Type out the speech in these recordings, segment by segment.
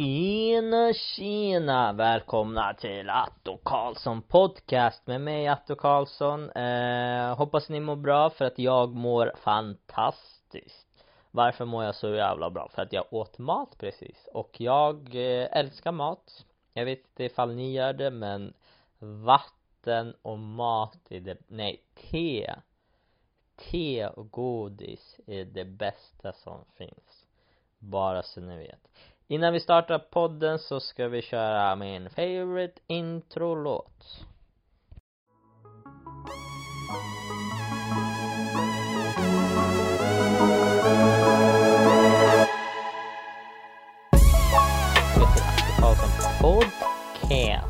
Tjena tjena! Välkomna till Atto Karlsson podcast med mig Atto Karlsson. Eh, Hoppas ni mår bra för att jag mår fantastiskt. Varför mår jag så jävla bra? För att jag åt mat precis. Och jag eh, älskar mat. Jag vet inte ifall ni gör det men vatten och mat är det, nej te. Te och godis är det bästa som finns. Bara så ni vet. Innan vi startar podden så ska vi köra min favorite intro-låt. Podcast.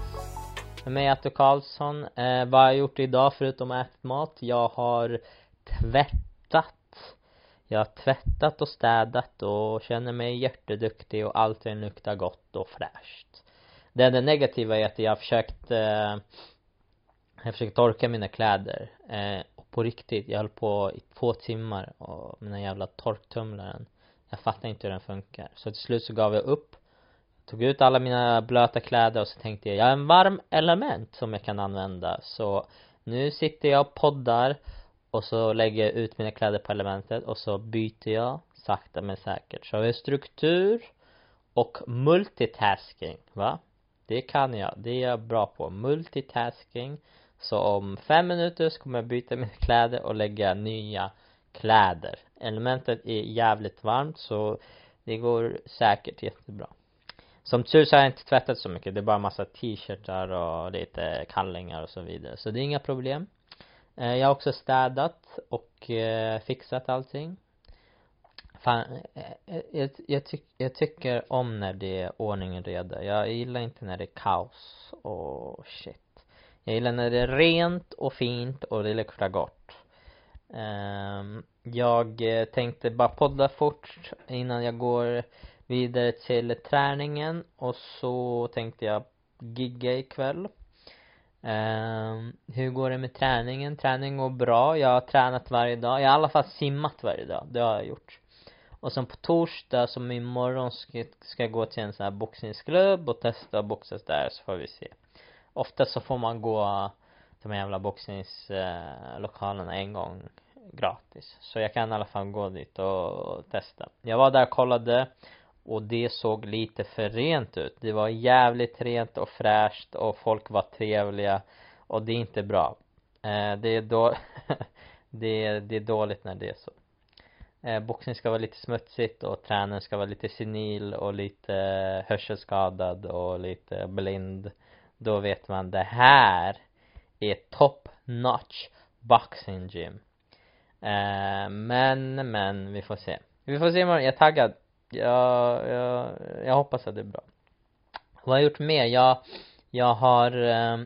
Med mig Atto Karlsson, eh, vad har jag gjort idag förutom att äta mat? Jag har tvättat jag har tvättat och städat och känner mig jätteduktig och allting luktar gott och fräscht. Det enda negativa är att jag har försökt eh, jag försökt torka mina kläder eh, och på riktigt, jag höll på i två timmar och mina jävla torktumlaren jag fattar inte hur den funkar så till slut så gav jag upp tog ut alla mina blöta kläder och så tänkte jag, jag har en varm element som jag kan använda så nu sitter jag och poddar och så lägger jag ut mina kläder på elementet och så byter jag sakta men säkert. Så har vi struktur och multitasking va? Det kan jag, det är jag bra på. Multitasking. Så om fem minuter så kommer jag byta mina kläder och lägga nya kläder. Elementet är jävligt varmt så det går säkert jättebra. Som tur så har jag inte tvättat så mycket. Det är bara massa t-shirtar och lite kallingar och så vidare. Så det är inga problem. Eh, jag har också städat och eh, fixat allting. Fan, eh, eh, jag, jag, tyck, jag tycker om när det är ordning och reda. Jag gillar inte när det är kaos och shit. Jag gillar när det är rent och fint och det luktar gott. Ehm, Jag tänkte bara podda fort innan jag går vidare till träningen och så tänkte jag gigga ikväll. Um, hur går det med träningen? Träningen går bra, jag har tränat varje dag, jag har i alla fall simmat varje dag, det har jag gjort. Och sen på torsdag, som imorgon ska, ska jag gå till en sån här boxningsklubb och testa att boxas där så får vi se. Ofta så får man gå de här jävla boxningslokalerna eh, en gång gratis. Så jag kan i alla fall gå dit och testa. Jag var där och kollade och det såg lite för rent ut. Det var jävligt rent och fräscht och folk var trevliga och det är inte bra. Eh, det är då det, är, det är dåligt när det är så. Eh, boxning ska vara lite smutsigt och tränaren ska vara lite senil och lite hörselskadad och lite blind. Då vet man det här är top notch boxing gym. Eh, men men vi får se. Vi får se imorgon, jag är taggad jag, jag, jag hoppas att det är bra. Vad har jag gjort mer? Jag, jag har, eh,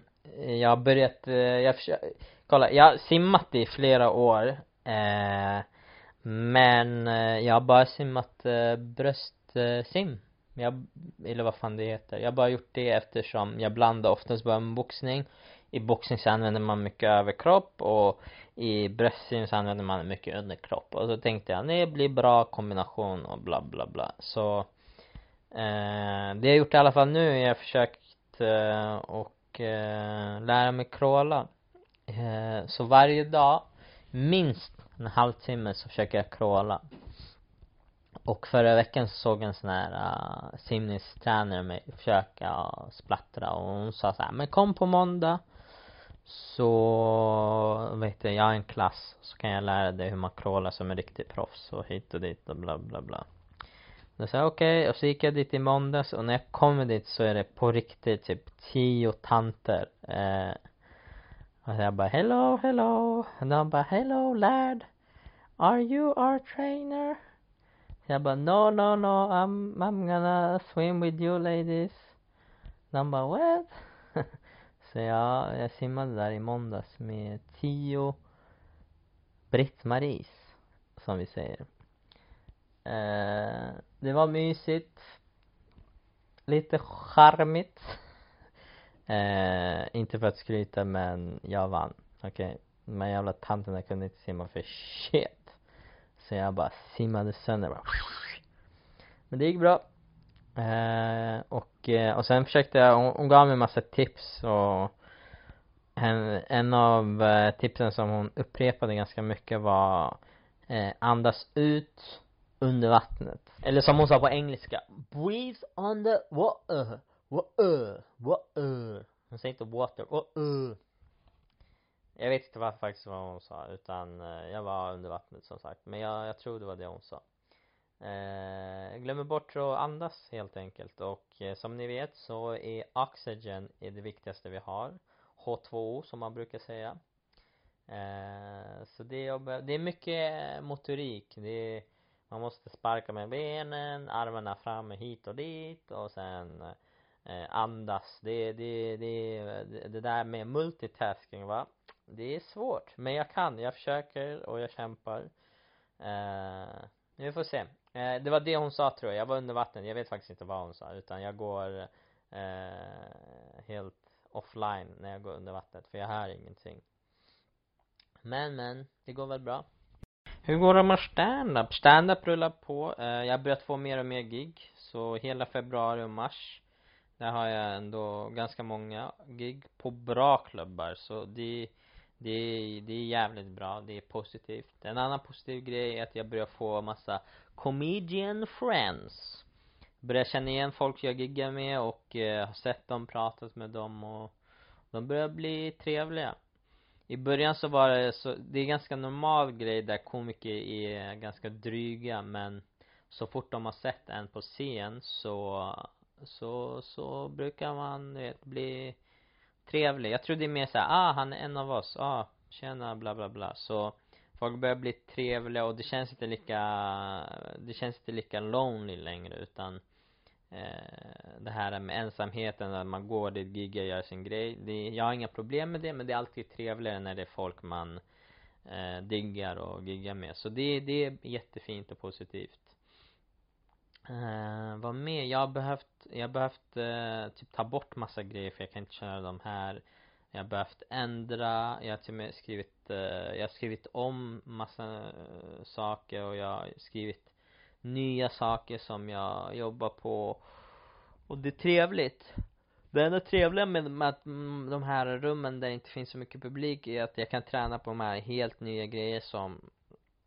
jag har börjat, eh, jag försöker, kolla, jag har simmat i flera år eh, men eh, jag har bara simmat bröstsim. Jag, eller vad fan det heter. Jag har bara gjort det eftersom jag blandar oftast bara med boxning i boxning så använder man mycket överkropp och i bröstsim så använder man mycket underkropp. Och så tänkte jag det blir bra kombination och bla bla bla. Så eh, det jag gjort i alla fall nu är jag försökt eh, och eh, lära mig crawla. Eh, så varje dag minst en halvtimme så försöker jag crawla. Och förra veckan så såg en sån här uh, simningstränare mig försöka splattra och hon sa så här, men kom på måndag så vet du, jag har en klass så kan jag lära dig hur man crawlar som en riktig proffs och hit och dit och bla bla bla. Då sa jag okej, okay, och så gick jag dit i måndags och när jag kommer dit så är det på riktigt typ tio tanter eh, och jag bara hello, hello. Och de bara hello lad. Are you our trainer? Så jag bara no, no, no, I'm, I'm gonna swim with you ladies. De bara what? Så jag, jag simmade där i måndags med tio Britt-Maries som vi säger. Eh, det var mysigt. Lite charmigt. Eh, inte för att skryta men jag vann. Okej okay. de här jävla tanterna kunde inte simma för shit. Så jag bara simmade sönder bara men det gick bra eh, och, eh, och sen försökte jag, hon, hon gav mig massa tips och en, en av eh, tipsen som hon upprepade ganska mycket var eh, andas ut under vattnet. Eller som hon sa på engelska, breathe under water, water, water. Hon säger inte water, water. Jag vet inte vad faktiskt vad hon sa utan eh, jag var under vattnet som sagt men jag, jag tror det var det hon sa eh, glömmer bort att andas helt enkelt. Och eh, som ni vet så är oxygen är det viktigaste vi har. H2O som man brukar säga. Eh, Så det är, det är mycket motorik. Det är, Man måste sparka med benen, armarna fram hit och dit och sen eh, andas. Det, det, det, det där med multitasking va? Det är svårt, men jag kan, jag försöker och jag kämpar. Eh, Vi får se eh, Det var det hon sa tror jag, jag var under vatten, jag vet faktiskt inte vad hon sa utan jag går eh, helt offline när jag går under vattnet för jag hör ingenting. Men men, det går väl bra. Hur går det med stand-up? Stand-up rullar på, eh, jag har börjat få mer och mer gig Så hela februari och mars Där har jag ändå ganska många gig på bra klubbar. Så det det är, det är jävligt bra, det är positivt. En annan positiv grej är att jag börjar få massa comedian friends Börjar känna igen folk jag giggar med och eh, har sett dem, pratat med dem och de börjar bli trevliga i början så var det så, det är ganska normal grej där komiker är ganska dryga men så fort de har sett en på scen så så, så brukar man vet, bli trevlig. Jag tror det är mer såhär, ah han är en av oss, ah tjena bla bla bla. Så folk börjar bli trevliga och det känns inte lika, det känns inte lika lonely längre utan eh, det här med ensamheten, att man går dit, giggar, gör sin grej. Det, jag har inga problem med det men det är alltid trevligare när det är folk man eh, diggar och giggar med. Så det, det är jättefint och positivt. eh vad mer? Jag har behövt, jag har behövt eh, typ ta bort massa grejer för jag kan inte köra de här jag har behövt ändra, jag har till och med skrivit, eh, jag har skrivit om massa eh, saker och jag har skrivit nya saker som jag jobbar på. Och det är trevligt. Det enda trevliga med, med att mm, de här rummen där det inte finns så mycket publik är att jag kan träna på de här helt nya grejer som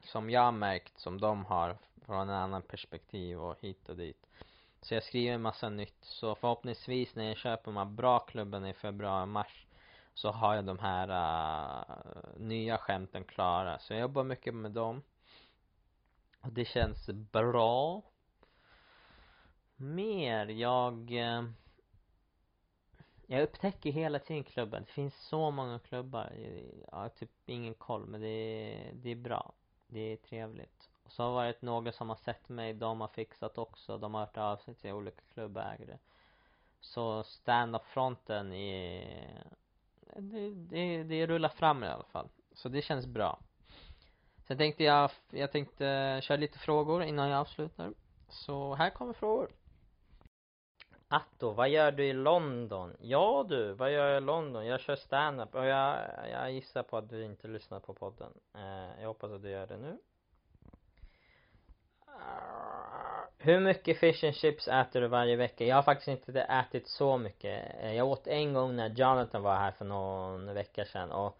Som jag har märkt som de har från en annan perspektiv och hit och dit. Så jag skriver en massa nytt. Så förhoppningsvis när jag köper de här bra klubbarna i februari, mars så har jag de här uh, nya skämten klara. Så jag jobbar mycket med dem. Och det känns bra. Mer, jag uh, jag upptäcker hela tiden klubben, det finns så många klubbar. Jag har typ ingen koll men det är, det är bra. Det är trevligt. Och så har det varit några som har sett mig, de har fixat också, de har hört av sig till olika klubbägare. Så stand-up-fronten är det, det, det rullar fram i alla fall. Så det känns bra. Sen tänkte jag, jag tänkte köra lite frågor innan jag avslutar. Så här kommer frågor. Atto, vad gör du i London? Ja du, vad gör jag i London? Jag kör standup. Och jag, jag gissar på att du inte lyssnar på podden. Eh, Jag hoppas att du gör det nu. Ah, hur mycket fish and chips äter du varje vecka? Jag har faktiskt inte ätit så mycket. Eh, jag åt en gång när Jonathan var här för någon vecka sedan och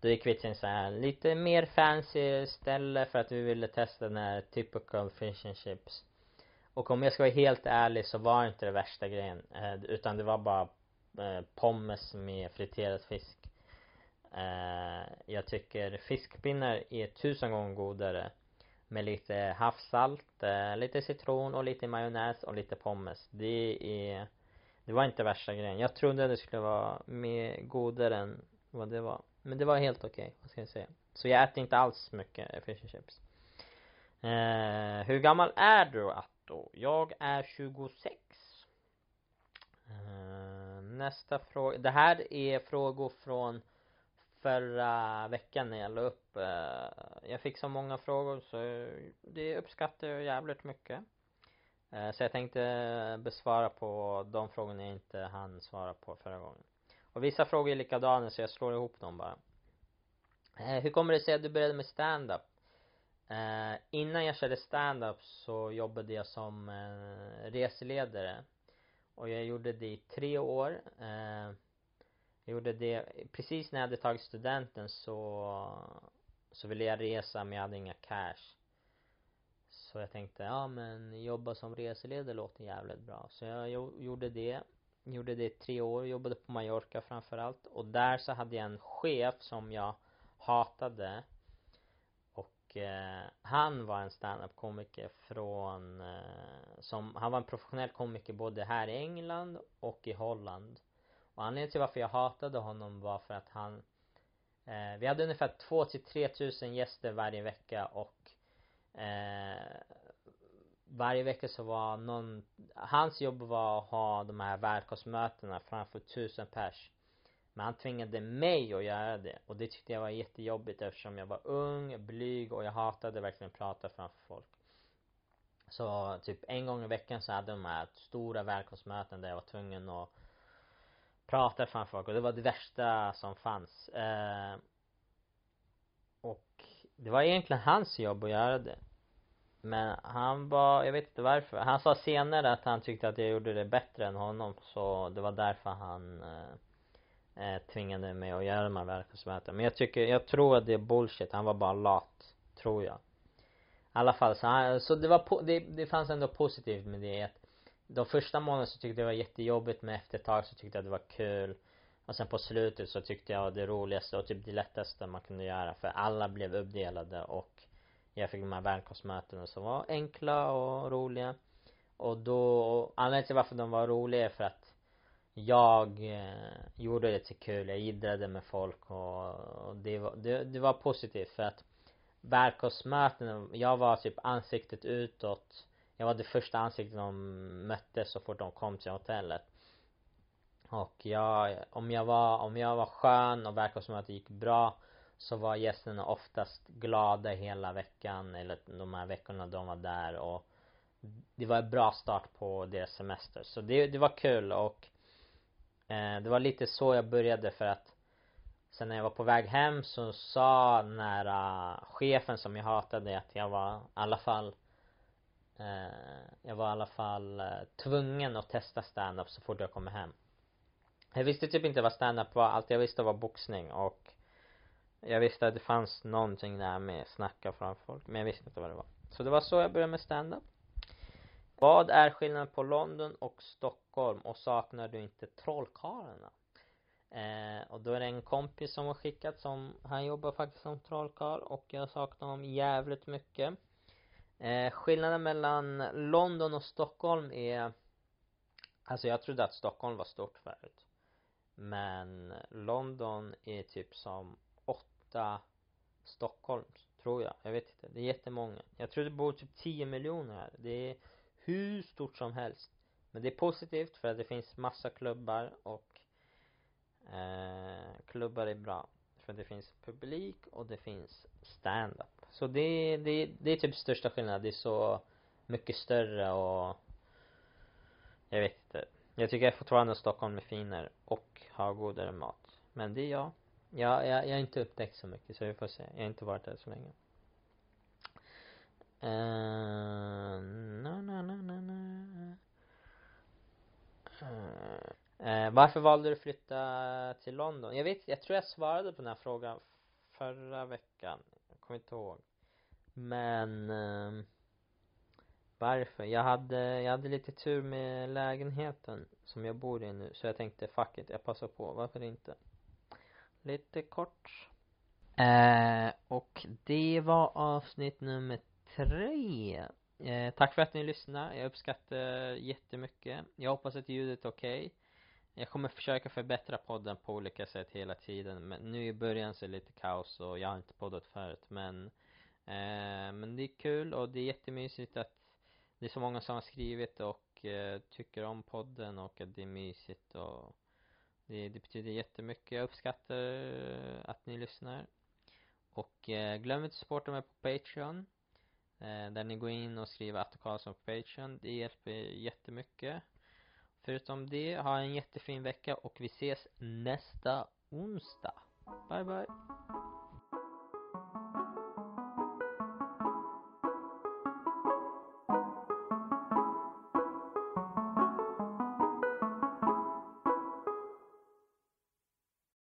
då gick vi till en så här lite mer fancy ställe för att vi ville testa den här typical fish and chips. Och om jag ska vara helt ärlig så var det inte det värsta grejen eh, utan det var bara eh, pommes med friterad fisk. Jag tycker fiskpinnar är tusen gånger godare med lite havssalt, eh, lite citron och lite majonnäs och lite pommes. Det är Det var inte värsta grejen. Jag trodde det skulle vara mer godare än vad det var. Men det var helt okej, okay, vad ska jag säga. Så jag äter inte alls mycket fish and chips. Eh, hur gammal är du Atto? Jag är 26. Eh, nästa fråga. Det här är frågor från förra veckan när jag la upp eh, Jag fick så många frågor så det uppskattar jag jävligt mycket. Eh, Så jag tänkte besvara på de frågorna jag inte hann svara på förra gången. Och vissa frågor är likadana så jag slår ihop dem bara. Eh, Hur kommer det sig att du började med stand-up? eh, innan jag körde stand-up så jobbade jag som eh, reseledare. Och jag gjorde det i tre år. Eh, jag gjorde det. Precis när jag hade tagit studenten så så ville jag resa men jag hade inga cash. Så jag tänkte, ja men jobba som reseledare låter jävligt bra. Så jag gjorde det. Gjorde det i tre år, jobbade på Mallorca framförallt. Och där så hade jag en chef som jag hatade. Och eh, han var en stand-up komiker från eh, som, han var en professionell komiker både här i England och i Holland och anledningen till varför jag hatade honom var för att han eh, vi hade ungefär två till tre tusen gäster varje vecka och eh, varje vecka så var någon, hans jobb var att ha de här välkomstmötena framför tusen pers. Men han tvingade mig att göra det och det tyckte jag var jättejobbigt eftersom jag var ung, blyg och jag hatade verkligen att prata framför folk. Så typ en gång i veckan så hade de här stora välkomstmöten där jag var tvungen att pratade framför folk och det var det värsta som fanns eh, och det var egentligen hans jobb att göra det men han var, jag vet inte varför. Han sa senare att han tyckte att jag gjorde det bättre än honom. Så det var därför han eh, eh tvingade mig att göra de här verksamheterna Men jag tycker, jag tror att det är bullshit. Han var bara lat. Tror jag. I alla fall så han, så det var, po det, det fanns ändå positivt med det. De första månaderna så tyckte jag det var jättejobbigt men efter ett tag så tyckte jag det var kul. Och sen på slutet så tyckte jag det roligaste och typ det lättaste man kunde göra. För alla blev uppdelade och jag fick de här välkomstmötena som var enkla och roliga och då, anledningen till varför de var roliga är för att jag eh, gjorde det till kul, jag idrade med folk och, och det, var, det, det var positivt för att välkomstmötena, jag var typ ansiktet utåt jag var det första ansiktet de mötte så fort de kom till hotellet. Och jag, om jag var, om jag var skön och verkade som att det gick bra så var gästerna oftast glada hela veckan eller de här veckorna de var där och det var en bra start på deras semester. Så det, det var kul och eh, det var lite så jag började för att sen när jag var på väg hem så sa den här uh, chefen som jag hatade att jag var i alla fall Eh, jag var i alla fall eh, tvungen att testa stand-up så fort jag kom hem. Jag visste typ inte vad stand-up var, allt jag visste var boxning och jag visste att det fanns någonting där med snacka framför folk men jag visste inte vad det var. Så det var så jag började med stand-up. Vad är skillnaden på London och Stockholm? Och saknar du inte trollkarlarna? Eh, och då är det en kompis som har skickat som, han jobbar faktiskt som trollkarl och jag saknar honom jävligt mycket eh, skillnaden mellan London och Stockholm är Alltså jag trodde att Stockholm var stort förut Men London är typ som åtta Stockholms, tror jag. Jag vet inte. Det är jättemånga. Jag tror det bor typ 10 miljoner här. Det är hur stort som helst. Men det är positivt för att det finns massa klubbar och eh, klubbar är bra. För det finns publik och det finns stand-up. Så det, det, det är typ största skillnaden. Det är så mycket större och jag vet inte. Jag tycker fortfarande att Stockholm är finare och har godare mat. Men det är jag. Jag, jag, jag har inte upptäckt så mycket så vi får se. Jag har inte varit där så länge. Uh, na, na, na, na, na. Uh, varför valde du att flytta till London? Jag vet, jag tror jag svarade på den här frågan förra veckan. Jag kommer inte ihåg. Men eh, varför? Jag hade, jag hade lite tur med lägenheten som jag bor i nu. Så jag tänkte fuck it, jag passar på. Varför inte? lite kort. Eh, och det var avsnitt nummer tre. Eh, tack för att ni lyssnade. Jag uppskattar jättemycket. Jag hoppas att ljudet är okej. Okay. Jag kommer försöka förbättra podden på olika sätt hela tiden. Men nu i början så är det lite kaos och jag har inte poddat förut. Men, eh, men det är kul och det är jättemysigt att det är så många som har skrivit och eh, tycker om podden och att det är mysigt och det, det betyder jättemycket. Jag uppskattar att ni lyssnar. Och eh, glöm inte att supporta mig på Patreon. Eh, där ni går in och skriver Atto Karlsson på Patreon. Det hjälper jättemycket. Förutom det, ha en jättefin vecka och vi ses nästa onsdag. Bye bye.